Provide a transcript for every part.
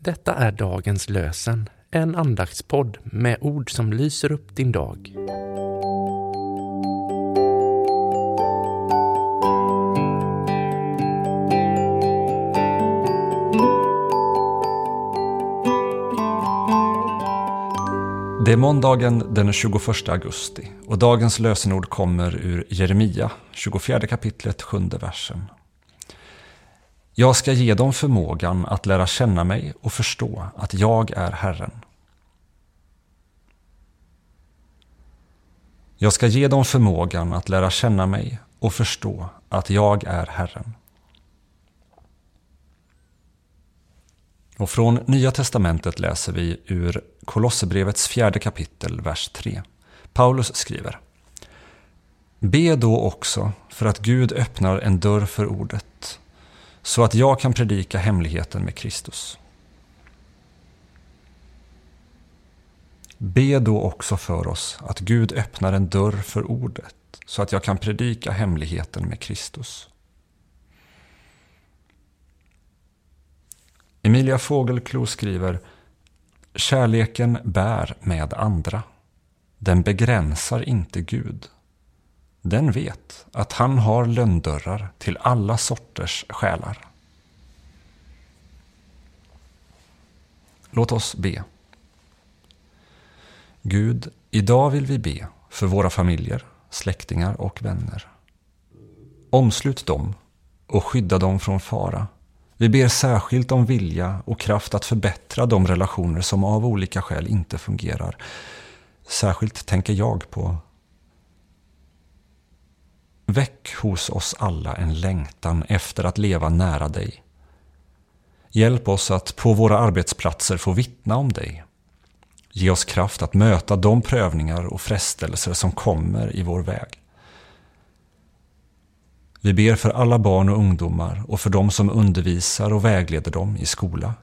Detta är dagens lösen, en andaktspodd med ord som lyser upp din dag. Det är måndagen den 21 augusti och dagens lösenord kommer ur Jeremia, 24 kapitlet, 7 versen. Jag ska ge dem förmågan att lära känna mig och förstå att jag är Herren. Jag ska ge dem förmågan att lära känna mig och förstå att jag är Herren. Och från Nya Testamentet läser vi ur Kolosserbrevets fjärde kapitel, vers 3. Paulus skriver Be då också för att Gud öppnar en dörr för ordet så att jag kan predika hemligheten med Kristus. Be då också för oss att Gud öppnar en dörr för ordet så att jag kan predika hemligheten med Kristus. Emilia Fågelklo skriver Kärleken bär med andra. Den begränsar inte Gud. Den vet att han har lönndörrar till alla sorters själar. Låt oss be. Gud, idag vill vi be för våra familjer, släktingar och vänner. Omslut dem och skydda dem från fara vi ber särskilt om vilja och kraft att förbättra de relationer som av olika skäl inte fungerar. Särskilt tänker jag på Väck hos oss alla en längtan efter att leva nära dig. Hjälp oss att på våra arbetsplatser få vittna om dig. Ge oss kraft att möta de prövningar och frestelser som kommer i vår väg. Vi ber för alla barn och ungdomar och för de som undervisar och vägleder dem i skola,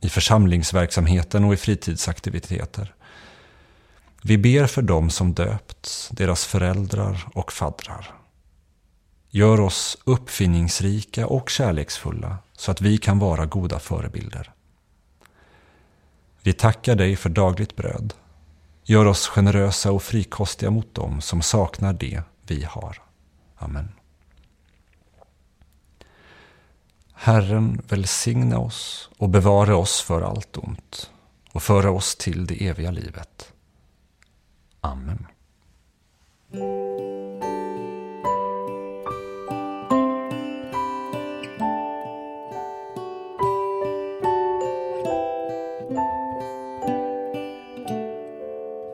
i församlingsverksamheten och i fritidsaktiviteter. Vi ber för dem som döpts, deras föräldrar och faddrar. Gör oss uppfinningsrika och kärleksfulla så att vi kan vara goda förebilder. Vi tackar dig för dagligt bröd. Gör oss generösa och frikostiga mot dem som saknar det vi har. Amen. Herren välsigna oss och bevara oss för allt ont och föra oss till det eviga livet. Amen.